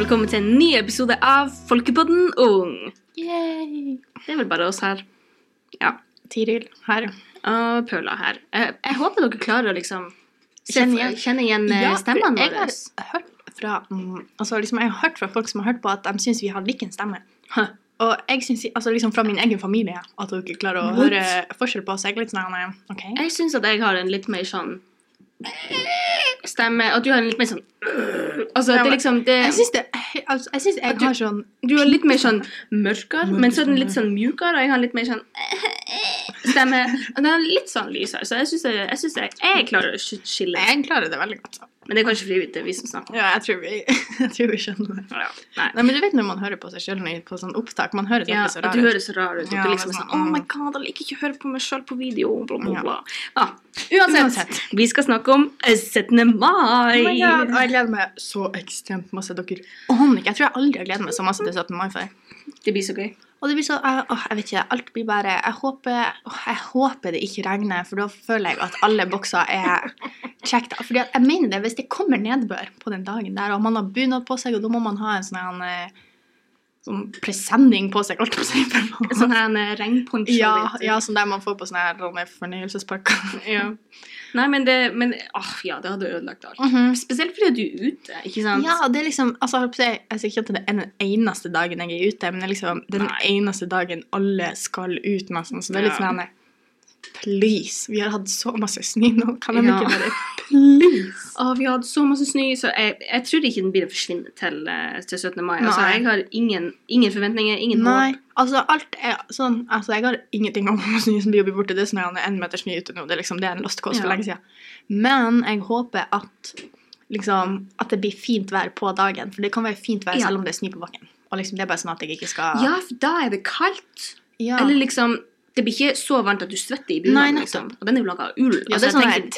velkommen til en ny episode av Folkepodden Ung. Yay! Det er vel bare oss her. Ja. Tiril her. Og Paula her. Jeg, jeg håper dere klarer å liksom Kjenne igjen. kjenne igjen eh, Ja, stemmene jeg har hørt fra mm, altså liksom, Jeg har hørt fra folk som har hørt på at de syns vi har liken stemme. Hæ. Og jeg synes, altså liksom fra min egen familie at dere klarer å What? høre forskjell på oss. Jeg er litt sånn eh, Jeg syns at jeg har en litt mer sånn stemme At du har en litt mer sånn Altså, at det liksom det, Jeg syns det altså, Jeg synes jeg du- har sånn Du har litt mer sånn mørkere, men så er den litt sånn mjukere, og jeg har litt mer sånn stemme. Og den er litt sånn lysere, så jeg syns jeg, jeg, jeg, jeg klarer å sk- skille. Jeg klarer det veldig godt. Men det er kanskje fordi det er vi som snakker. Ja, jeg tror vi, jeg tror vi skjønner det. Ja, nei. Nei, men du vet når man hører på seg sjøl på sånn opptak Man høres Ja, alltid så rar du ut. høres så rar ut. Ja, du liksom er sånn sånn, Oh my god, jeg liker ikke å høre på meg sjøl på video. Bla, bla, bla. Ja. Uansett, Uansett. vi skal snakke om 17. mai. Oh og jeg gleder meg så ekstremt masse. Dere aner ikke. Jeg tror jeg aldri har gledet meg så masse til 17. mai før. Det blir så gøy. Og det blir så åh, jeg vet ikke, alt blir bare Jeg håper, åh, jeg håper det ikke regner, for da føler jeg at alle bokser er checked. Fordi jeg mener det, hvis det kommer nedbør på den dagen der, og man har bunad på seg, og da må man ha en sånn eh, sånn presenning på seg, holdt jeg på å si. Sånn her en eh, regnponcho. Ja, du. ja, sånn der man får på sånne her sånne fornøyelsesparker. Ja. Nei, men det men, åh, ja, det hadde ødelagt alt. Mhm. Spesielt fordi du er ute, ikke sant? Ja, det er liksom altså, jeg jeg sier ikke at det er den eneste dagen jeg er ute, men det er liksom den Nei. eneste dagen alle skal ut, nesten. Så det er litt sånn her, Please. Vi har hatt så masse snø nå. Kan de Ja. ikke bare Please. Å, vi hadde så masse snø, så jeg, jeg tror ikke den blir å forsvinne til, eh, til 17. mai. Altså, jeg har ingen, ingen forventninger, ingen Nei, håp. altså alt er sånn Altså, jeg har ingenting om snø som blir borte. Det det er en meter snø ute nå. Det er liksom det er en lost cause for lenge siden. Men jeg håper at liksom At det blir fint vær på dagen. For det kan være fint vær Ja. selv om det er snø på bakken. Og liksom, det er bare sånn at jeg ikke skal Ja, for da er det kaldt. Ja. Eller liksom Det blir ikke så varmt at du svetter i bunaden, liksom. Og den er jo laga av ull. Ja, Altså, det er sånn tenker-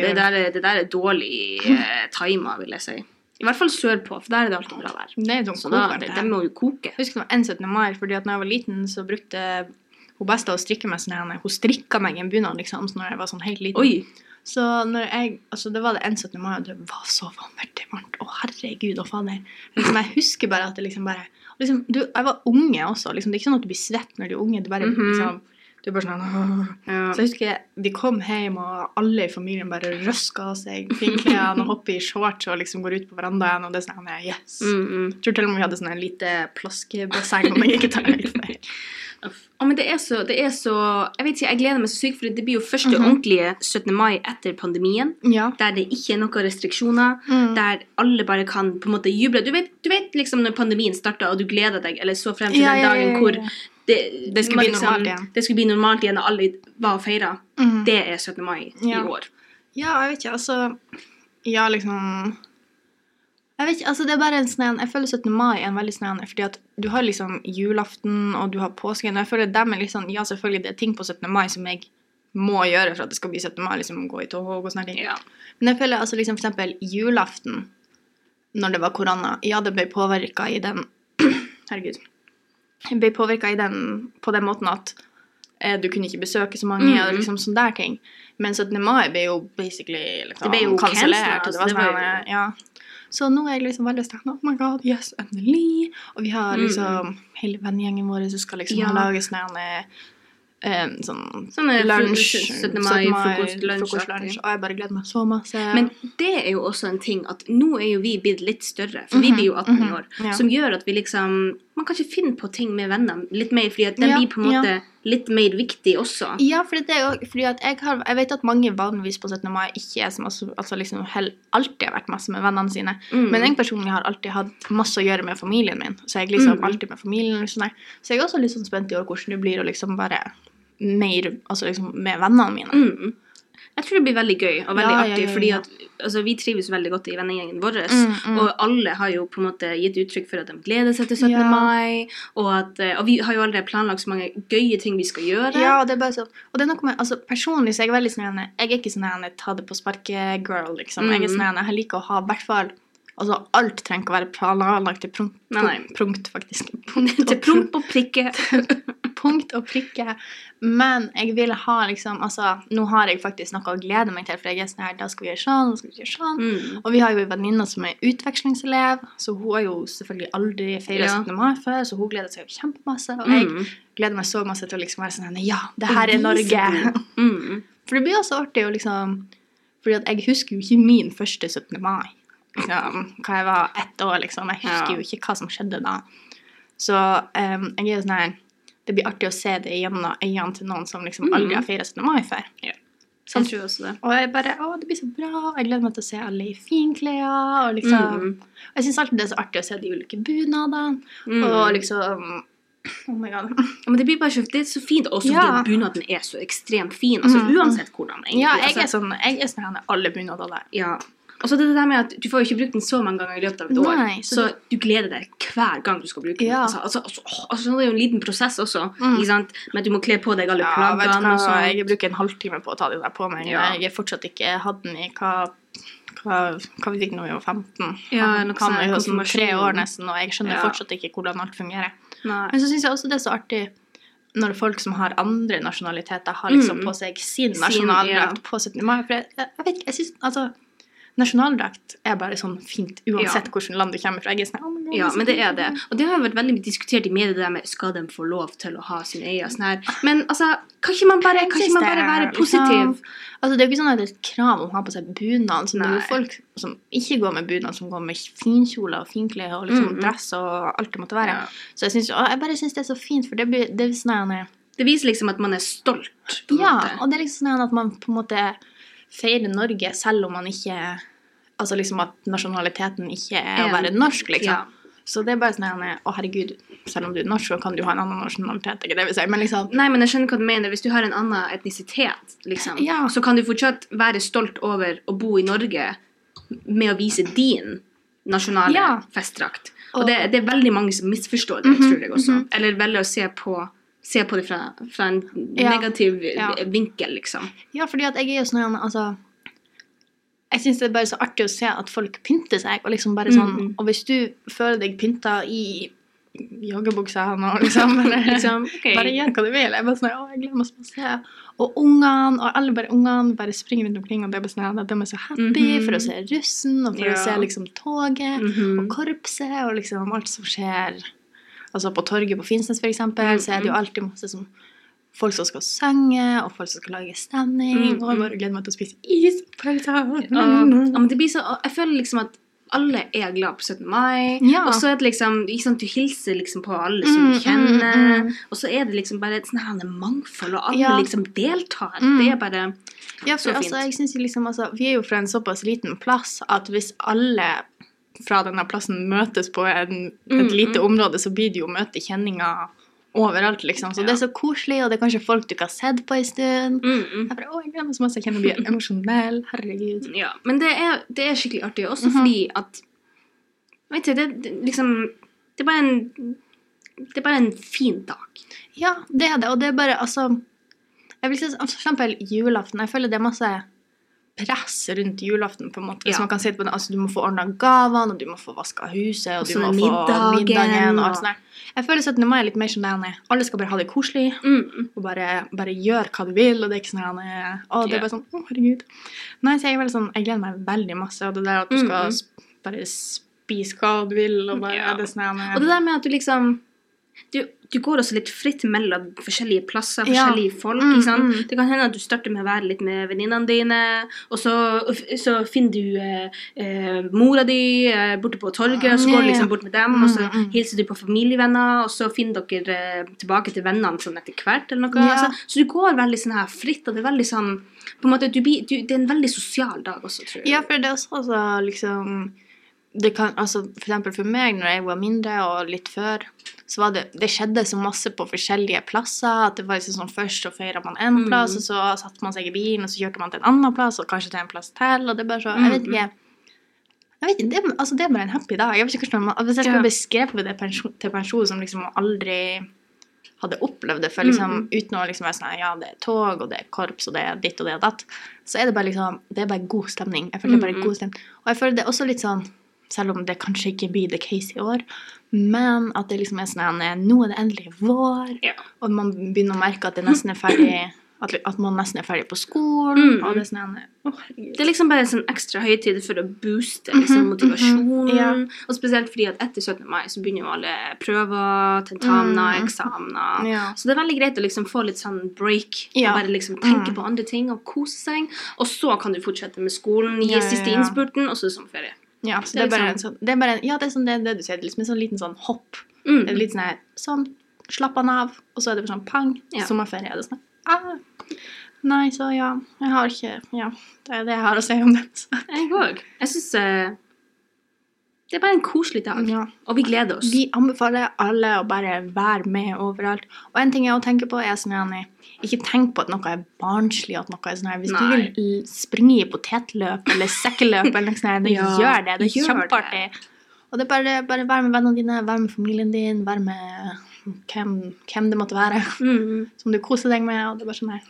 det, der er, det der er dårlig eh, tima, vil jeg si. I hvert fall sørpå, for der er det alltid bra vær. Det er sånn Så da, de, de må jo koke. Jeg husker det var en 17. mai, fordi at når jeg var liten, så brukte hun besta å strikke meg sånn. Hun strikka meg en bunad, liksom, når jeg var sånn helt liten. Oi! Så når jeg, altså det var det en 17. mai, og det var så vanvittig varmt. Å, herregud og fader. Liksom, jeg husker bare at det liksom bare liksom, du, Jeg var unge også. Liksom, det er ikke sånn at du blir svett når du er unge. Du bare, Mhm. liksom, du er bare sånn. Ja. Så jeg husker vi kom hjem, og alle i familien bare røska av seg finklærne og hopper i shorts og liksom går ut på verandaen, og det er sånn yes. Mm, mm. Jeg tror til og med vi hadde sånn en lite plaskebasseng, om jeg ikke tar helt feil. Uff. Men det er, så, det er så Jeg vet ikke, jeg gleder meg så sykt, for det blir jo første Mhm. ordentlige 17. mai etter pandemien. Ja. Der det ikke er noen restriksjoner. Mm. Der alle bare kan på en måte juble. Du vet, du vet liksom når pandemien starta, og du gleder deg eller så frem til Ja, den dagen ja, ja, hvor ja. Det, Det skulle liksom, bli normalt igjen. Det skulle bli normalt igjen, og alle var og feira. Mm. Det er 17. mai Ja. i år. Ja, jeg vet ikke, altså Ja, liksom Jeg vet ikke, altså det er bare en sånn Jeg føler 17. mai er en veldig sånn Fordi at du har liksom julaften, og du har påsken. Og jeg føler dem er litt liksom Ja, selvfølgelig, det er ting på 17. mai som jeg må gjøre for at det skal bli 17. mai, liksom gå i tog og sånne ting. Ja. Men jeg føler altså liksom for eksempel julaften, når det var korona Ja, det ble påvirka i den Herregud. Ble påvirka på den måten at eh, du kunne ikke besøke så mange, mm. og liksom sånne der ting. Men 17. mai ble jo basically liksom, Det ble jo kansellert. sånn, ja. Så nå er jeg liksom veldig sterk. Oh my god, yes, endelig! Og vi har Mm. liksom hele vennegjengen vår som skal liksom Ja. lage sånne eh, eh, sånn Sånn lunsj. 17. mai, frokost, frokostlunsj. Og jeg bare gleder meg så masse. Men det er jo også en ting at nå er jo vi blitt litt større, for vi Mhm, blir jo 18 i mhm, år, ja. som gjør at vi liksom Man kan ikke finne på ting med venner litt mer, fordi at den Ja, blir på en måte ja. litt mer viktig også. Ja, for det fordi jeg, har, jeg vet at mange vanligvis på 17. mai ikke er som altså, liksom alltid har vært masse med vennene sine. Mm. Men jeg personlig har alltid hatt masse å gjøre med familien min. Så jeg liksom Mm. alltid med familien der. Så jeg er også litt sånn spent i år hvordan det blir å liksom være mer altså liksom med vennene mine. Mm. Jeg tror det blir veldig gøy og veldig Ja, ja, artig, ja, fordi at altså, vi trives veldig godt i vennegjengen vår. Mm, mm. Og alle har jo på en måte gitt uttrykk for at de gleder seg til 17. Ja. mai. Og, at, eh, og vi har jo allerede planlagt så mange gøye ting vi skal gjøre. Ja, det er bare sånn Og det er noe med altså Personlig så er jeg veldig sånn Jeg er ikke sånn en ta det på sparket-girl, liksom. Jeg er Mm. sånn Jeg liker å ha i hvert fall Altså, alt trenger ikke å være planlagt til prompt, prompt faktisk. til prompt og prikke. punkt og prikke. Men jeg vil ha liksom Altså, nå har jeg faktisk noe å glede meg til, for jeg er sånn her Da skal vi gjøre sånn, da skal vi gjøre sånn. Mm. Og vi har jo en venninne som er utvekslingselev, så hun har jo selvfølgelig aldri feira Ja. 17. mai før, så hun gleder seg jo kjempemasse. Og jeg Mm. gleder meg så masse til å liksom være sånn Ja, det her er Norge. Mm. For det blir også artig å liksom Fordi at jeg husker jo ikke min første 17. mai. Liksom, hva jeg var ett år, liksom. Jeg husker Ja. jo ikke hva som skjedde da. Så um, jeg er jo sånn her Det blir artig å se det gjennom øynene til noen som liksom aldri har feira 17. mai før. Jeg Sant. tror også det. Og jeg bare Å, det blir så bra. Jeg gleder meg til å se alle i finklær. Og liksom Mm. og Jeg syns alltid det er så artig å se de ulike bunadene. Mm. Og liksom Oh my god. Ja, men det blir bare så, det er så fint, også Ja. fordi bunaden er så ekstremt fin. Altså Mm. uansett hvordan. egentlig. Ja, jeg altså, er sånn Jeg er sånn alle bunader der. Ja. Og så det der med at Du får jo ikke brukt den så mange ganger i løpet av et år, Nei, så så, du gleder deg hver gang du skal bruke den. Ja. Altså, altså, altså, altså, det er jo en liten prosess også, Mm. ikke sant? med at du må kle på deg alle Ja, plaggene sånn. jeg bruker en halvtime på å ta de der på meg. Ja. Jeg har fortsatt ikke hatt den i hva, hva, hva vi fikk når vi var 15. Ja, Han kan sånn jo sånn tre år nesten, og jeg skjønner Ja. fortsatt ikke hvordan alt fungerer. Nei. Men så syns jeg også det er så artig når folk som har andre nasjonaliteter, har liksom Mm. på seg sin nasjonaldrakt ja. på 17. mai. For jeg, jeg vet ikke, jeg synes, altså Nasjonaldrakt er bare sånn fint uansett Ja. hvilket land du kommer fra. Jeg er sånn, oh God, Ja, men det er det. Og det har jo vært veldig diskutert i media, det der med skal de få lov til å ha sin egen sånn her Men altså, kan ikke man bare, kan ikke man bare være positiv? Altså, det er jo ikke sånn at det er et krav om å ha på seg bunad. Så det er jo folk som ikke går med bunad, som går med finkjoler og finklær og liksom Mhm. dress og alt det måtte være. Ja. Så jeg, synes, jeg bare syns det er så fint, for det blir det er sånn her- Det viser liksom at man er stolt, Ja, måte. og det er liksom sånn at man på en måte feirer Norge selv om man ikke Altså liksom at nasjonaliteten ikke er å være norsk, liksom. Ja. Så det er bare sånn at, Å, herregud, selv om du er norsk, så kan du ha en annen nasjonalitet. Ikke det vil si, men liksom Nei, men jeg skjønner hva du mener. Hvis du har en annen etnisitet, liksom, Ja. så kan du fortsatt være stolt over å bo i Norge med å vise din nasjonale Ja. festdrakt. Og, Og- det, det er veldig mange som misforstår det, Mhm, tror jeg også. mhm. Eller velger å se på, se på det fra, fra en negativ vinkel, liksom. Ja, fordi at jeg er jo sånn altså Jeg syns det er bare så artig å se at folk pynter seg. Og liksom bare sånn mm. Og hvis du føler deg pynta i joggebuksa nå, liksom, eller Liksom, okay. Bare gjør hva du vil. Jeg bare sånn, å, jeg gleder meg så masse. Og ungene, og alle bare ungene bare springer rundt omkring, og det er bare sånn, de er så happy Mhm. for å se russen, og for Ja. å se liksom toget, Mhm. og korpset, og liksom alt som skjer. Altså på torget på Finnsnes, for eksempel, så er det jo Mhm. alltid masse som folk som skal synge, og folk som skal lage stemning, Mm, og jeg bare gleder meg til å spise is. pølser. Ja, men det blir så, jeg føler liksom at alle er glad på 17. mai. Ja. Og så er det liksom, liksom du hilser liksom på alle som du Mm, kjenner. mm, mm. Og så er det liksom bare et sånn mangfold, og alle Ja. liksom deltar. Mm. Det er bare Ja, for Så altså, jeg synes liksom, altså, vi er jo fra en såpass liten plass at hvis alle fra denne plassen møtes på en, et Mm, lite mm. område, så blir det jo møte kjenninger overalt, liksom. Så Ja. det er så koselig, og det er kanskje folk du ikke har sett på en stund. mm, mm. Jeg bare, å, jeg gleder meg så masse, jeg kjenner blir emosjonell, herregud. Ja, men det er, det er skikkelig artig, også Mhm. fordi at Vet du, det, det liksom Det er bare en Det er bare en fin dag. Ja, det er det, og det er bare, altså, jeg vil si, for eksempel julaften, jeg føler det er masse press rundt julaften, på en måte. Ja. man kan si det på den, altså, du må få ordnet gavene, og du må få vaska huset, og du må middagen, få middagen, og alt sånt der. Jeg føler 17. mai er litt mer sånn der, alle skal bare ha det koselig, Mm. og bare, bare gjøre hva du vil, og det er ikke sånn å, det er bare sånn, å, herregud. Nei, så jeg er veldig sånn, jeg gleder meg veldig masse, og det der at du skal Mm. sp- bare spise hva du vil, og bare, Ja. det er sånn her, Og det der med at du liksom du, du går også litt fritt mellom forskjellige plasser, Ja. forskjellige folk. Mm, ikke sant? mm. Det kan hende at du starter med å være litt med venninnene dine, og så, så finner du eh, eh, mora di eh, borte på torget, og så går du Ja, ja. liksom bort med dem, og så Mm, mm. hilser du på familievenner, og så finner dere eh, tilbake til vennene sånn etter hvert. eller noe. Ja. Altså, så du går veldig sånn her fritt, og det er veldig sånn på en måte, du du, Det er en veldig sosial dag også, tror jeg. Ja, for det er også altså, liksom det kan, altså, For eksempel for meg, når jeg var mindre og litt før, så var det Det skjedde så masse på forskjellige plasser. At det var liksom sånn Først så feira man én Mm. plass, og så satte man seg i bilen, og så kjørte man til en annen plass, og kanskje til en plass til. Og det er bare så Jeg vet Mm, ikke. Jeg vet ikke, det, altså, det er bare en happy dag. Jeg vet ikke hvordan man, Hvis jeg skulle beskrevet det pensjon, til pensjon som liksom aldri hadde opplevd det før, liksom, Mm. uten å liksom være sånn Ja, det er tog, og det er korps, og det er ditt og det og datt. Så er det bare liksom Det er bare god stemning. Jeg føler det er bare Mm. god stemning. Og jeg føler det er også litt sånn Selv om det kanskje ikke blir the case i år. Men at det liksom er sånn nå er det endelig vår, Ja. og man begynner å merke at det nesten er ferdig at, man nesten er ferdig på skolen. Mm. Og det er sånn herregud. Det er liksom bare en sånn ekstra høytid for å booste liksom, motivasjonen. motivasjonen. -hmm. ja. Og spesielt fordi at etter 17. mai så begynner jo alle prøver, tentamener, Mm. eksamener. Ja. Så det er veldig greit å liksom få litt sånn break. Ja. Og bare liksom tenke Mm. på andre ting og kose seg. Og så kan du fortsette med skolen, gi siste innspurten, og så sommerferie. Ja, så Det er bare, liksom- en sånn, det er bare Ja, det er sånn det, det du sier. Det er liksom en sånn liten sånn hopp. Mm. Det er litt sånn her Sånn, slapp han av. Og så er det bare sånn pang. Ja. Sommerferie er det sånn ah. Nei, så ja. Jeg har ikke Ja, det er det jeg har å si om det. Jeg òg. Jeg syns eh, det er bare en koselig dag. Ja. Og vi gleder oss. Vi anbefaler alle å bare være med overalt. Og en ting jeg også tenker på, er sånn her Ikke tenk på at noe er barnslig. At noe er sånn her Hvis Nei. du vil springe i potetløp eller sekkeløp, eller noe sånt, Ja, gjør det. Det er kjempeartig. Og det er bare, bare være med vennene dine, være med familien din, være med hvem, hvem det måtte være Mm. som du koser deg med. Og det er bare sånn her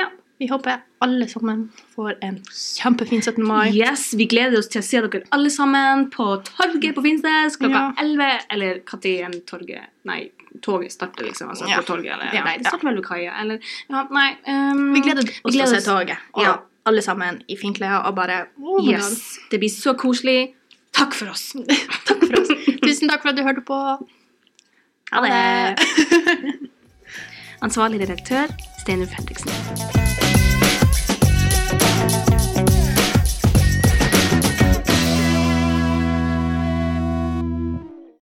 Ja. Vi håper alle sammen får en kjempefin 17. mai. Yes, Vi gleder oss til å se dere alle sammen på torget på Finnsnes klokka Ja. 11. Eller når torget Nei, toget starter, liksom. Altså Ja. på torget. Eller, Ja, Nei, det starter vel ved kaia. Eller ja, nei um, Vi gleder oss til å se toget. Og Ja. alle sammen i finklær og bare oh Yes. Det blir så koselig. Takk for oss. Takk for oss. Tusen takk for at du hørte på. Ha det. Ansvarlig redaktør Steinar Fredriksen.